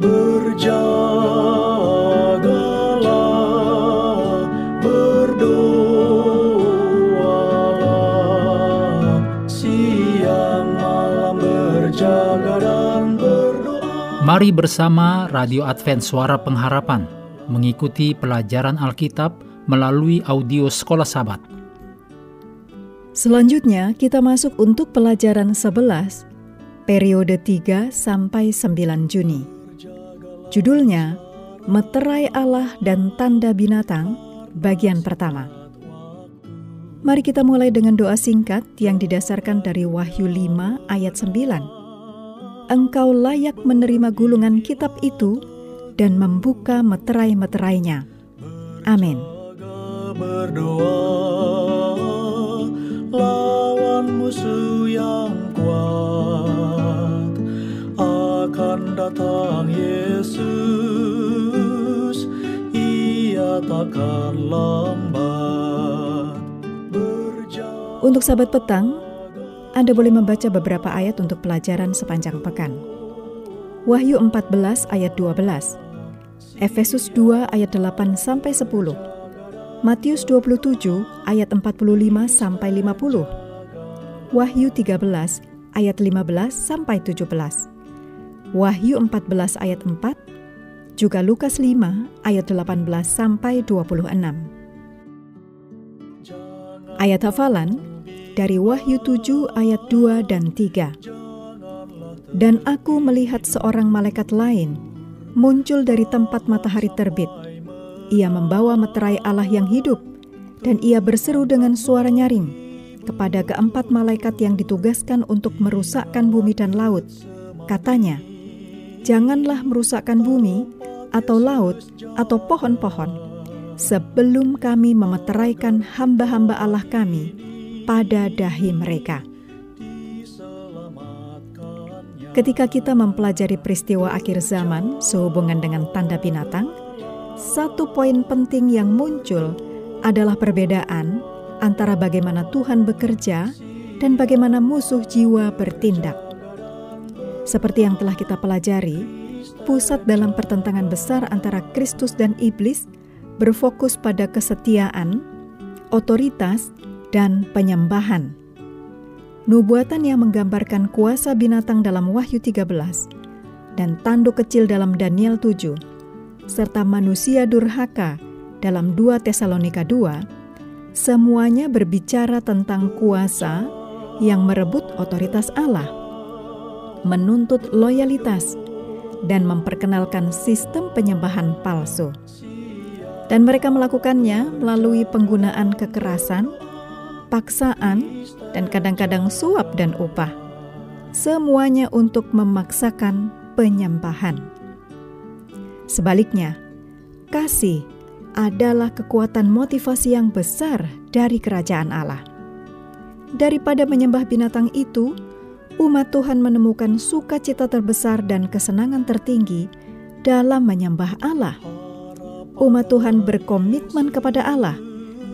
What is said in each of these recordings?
Berjagalah, berdoalah, siang malam berjaga dan berdoa. Mari bersama Radio Advent Suara Pengharapan mengikuti pelajaran Alkitab melalui audio Sekolah Sabat. Selanjutnya kita masuk untuk pelajaran 11 periode 3 sampai 9 Juni. Judulnya Meterai Allah dan Tanda Binatang bagian pertama. Mari kita mulai dengan doa singkat yang didasarkan dari Wahyu 5 ayat 9. Engkau layak menerima gulungan kitab itu dan membuka meterai-meterainya. Amin. berdoa ia takkan lambat Untuk sahabat petang, Anda boleh membaca beberapa ayat untuk pelajaran sepanjang pekan. Wahyu 14 ayat 12, Efesus 2 ayat 8 sampai 10, Matius 27 ayat 45 sampai 50, Wahyu 13 ayat 15 sampai 17, Wahyu 14 ayat 4, juga Lukas 5 ayat 18 sampai 26. Ayat hafalan dari Wahyu 7 ayat 2 dan 3. Dan aku melihat seorang malaikat lain muncul dari tempat matahari terbit. Ia membawa meterai Allah yang hidup dan ia berseru dengan suara nyaring kepada keempat malaikat yang ditugaskan untuk merusakkan bumi dan laut. Katanya, "Janganlah merusakkan bumi atau laut atau pohon-pohon sebelum kami memeteraikan hamba-hamba Allah kami pada dahi mereka." Ketika kita mempelajari peristiwa akhir zaman sehubungan dengan tanda binatang, satu poin penting yang muncul adalah perbedaan antara bagaimana Tuhan bekerja dan bagaimana musuh jiwa bertindak. Seperti yang telah kita pelajari, pusat dalam pertentangan besar antara Kristus dan iblis berfokus pada kesetiaan, otoritas, dan penyembahan. Nubuatan yang menggambarkan kuasa binatang dalam Wahyu 13 dan tanduk kecil dalam Daniel 7 serta manusia durhaka dalam 2 Tesalonika 2 semuanya berbicara tentang kuasa yang merebut otoritas Allah, menuntut loyalitas dan memperkenalkan sistem penyembahan palsu. Dan mereka melakukannya melalui penggunaan kekerasan, paksaan, dan kadang-kadang suap dan upah. Semuanya untuk memaksakan penyembahan. Sebaliknya, kasih adalah kekuatan motivasi yang besar dari kerajaan Allah. Daripada menyembah binatang itu, umat Tuhan menemukan sukacita terbesar dan kesenangan tertinggi dalam menyembah Allah. Umat Tuhan berkomitmen kepada Allah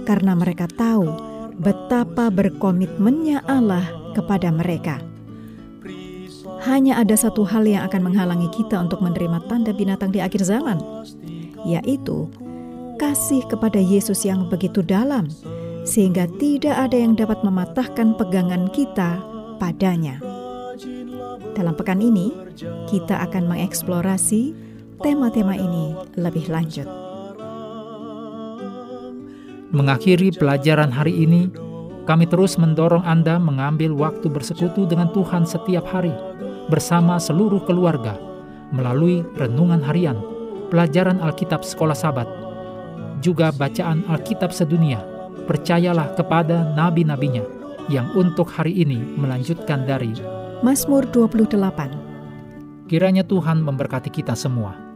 karena mereka tahu betapa berkomitmennya Allah kepada mereka. Hanya ada satu hal yang akan menghalangi kita untuk menerima tanda binatang di akhir zaman, yaitu kasih kepada Yesus yang begitu dalam, sehingga tidak ada yang dapat mematahkan pegangan kita padanya. Dalam pekan ini, kita akan mengeksplorasi tema-tema ini lebih lanjut. Mengakhiri pelajaran hari ini, kami terus mendorong Anda mengambil waktu bersekutu dengan Tuhan setiap hari bersama seluruh keluarga melalui renungan harian, pelajaran Alkitab sekolah sabat, juga bacaan Alkitab sedunia. Percayalah kepada nabi-nabinya yang untuk hari ini melanjutkan dari Mazmur 28 Kiranya Tuhan memberkati kita semua.